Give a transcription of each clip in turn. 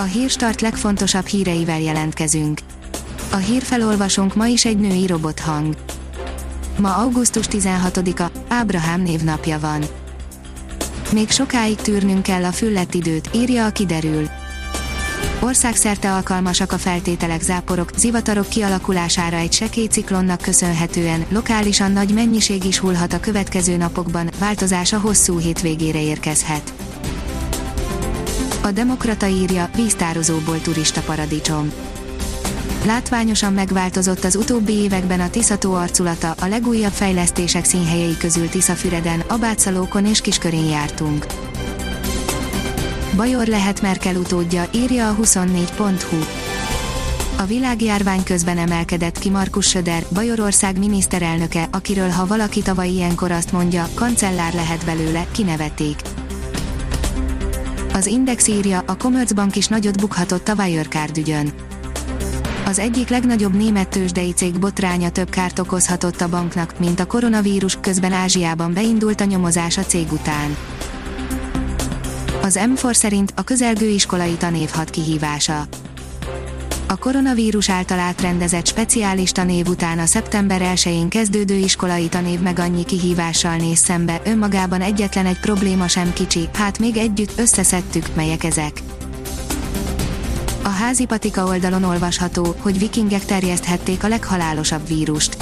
A hírstart legfontosabb híreivel jelentkezünk. A hírfelolvasónk ma is egy női robothang. Ma augusztus 16-a, Ábrahám névnapja van. Még sokáig tűrnünk kell a füllett időt, írja a kiderül. Országszerte alkalmasak a feltételek záporok, zivatarok kialakulására egy sekély ciklonnak köszönhetően, lokálisan nagy mennyiség is hullhat a következő napokban, változás a hosszú hétvégére érkezhet. A Demokrata írja, víztározóból turista paradicsom. Látványosan megváltozott az utóbbi években a Tiszató arculata, a legújabb fejlesztések színhelyei közül Tiszafüreden, Abátszalókon és Kiskörén jártunk. Bajor lehet Merkel utódja, írja a 24.hu. A világjárvány közben emelkedett ki Markus Söder, Bajorország miniszterelnöke, akiről ha valaki tavaly ilyenkor azt mondja, kancellár lehet belőle, kinevetik. Az Index írja, a Commerzbank is nagyot bukhatott a Wirecard ügyön. Az egyik legnagyobb német tőzsdei cég botránya több kárt okozhatott a banknak, mint a koronavírus, közben Ázsiában beindult a nyomozás a cég után. Az M4 szerint a közelgő iskolai tanév hat kihívása. A koronavírus által átrendezett speciális tanév után a szeptember 1-én kezdődő iskolai tanév meg annyi kihívással néz szembe, önmagában egyetlen egy probléma sem kicsi, hát még együtt összeszedtük, melyek ezek. A házi patika oldalon olvasható, hogy vikingek terjeszthették a leghalálosabb vírust.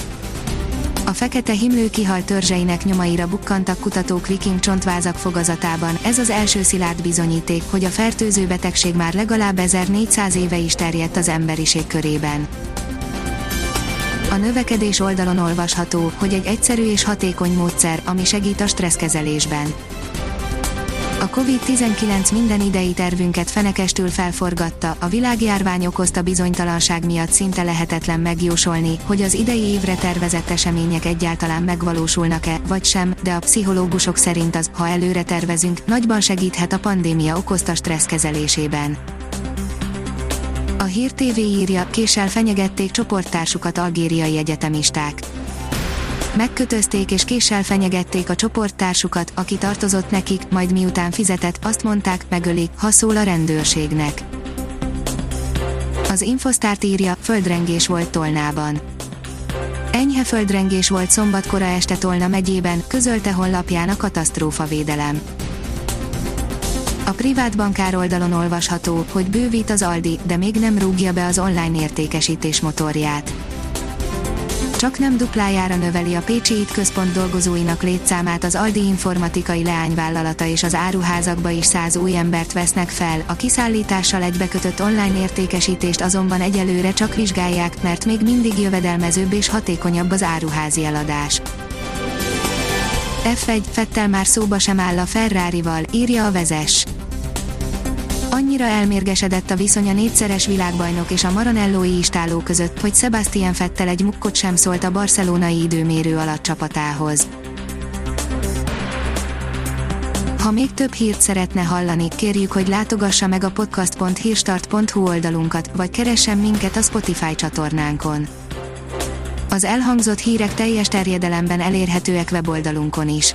A fekete himlő kihalt törzseinek nyomaira bukkantak kutatók viking csontvázak fogazatában, ez az első szilárd bizonyíték, hogy a fertőző betegség már legalább 1400 éve is terjedt az emberiség körében. A növekedés oldalon olvasható, hogy egy egyszerű és hatékony módszer, ami segít a stresszkezelésben a COVID-19 minden idei tervünket fenekestül felforgatta, a világjárvány okozta bizonytalanság miatt szinte lehetetlen megjósolni, hogy az idei évre tervezett események egyáltalán megvalósulnak-e, vagy sem, de a pszichológusok szerint az, ha előre tervezünk, nagyban segíthet a pandémia okozta stressz kezelésében. A Hír TV írja, késsel fenyegették csoporttársukat algériai egyetemisták megkötözték és késsel fenyegették a csoporttársukat, aki tartozott nekik, majd miután fizetett, azt mondták, megölik, ha szól a rendőrségnek. Az Infosztárt írja, földrengés volt Tolnában. Enyhe földrengés volt szombatkora este Tolna megyében, közölte honlapján a katasztrófavédelem. A privát bankár oldalon olvasható, hogy bővít az Aldi, de még nem rúgja be az online értékesítés motorját csak nem duplájára növeli a Pécsi IT központ dolgozóinak létszámát az Aldi informatikai leányvállalata és az áruházakba is száz új embert vesznek fel, a kiszállítással egybekötött online értékesítést azonban egyelőre csak vizsgálják, mert még mindig jövedelmezőbb és hatékonyabb az áruházi eladás. F1 Fettel már szóba sem áll a Ferrari-val, írja a vezes annyira elmérgesedett a viszony a négyszeres világbajnok és a Maranellói istáló között, hogy Sebastian Fettel egy mukkot sem szólt a barcelonai időmérő alatt csapatához. Ha még több hírt szeretne hallani, kérjük, hogy látogassa meg a podcast.hírstart.hu oldalunkat, vagy keressen minket a Spotify csatornánkon. Az elhangzott hírek teljes terjedelemben elérhetőek weboldalunkon is.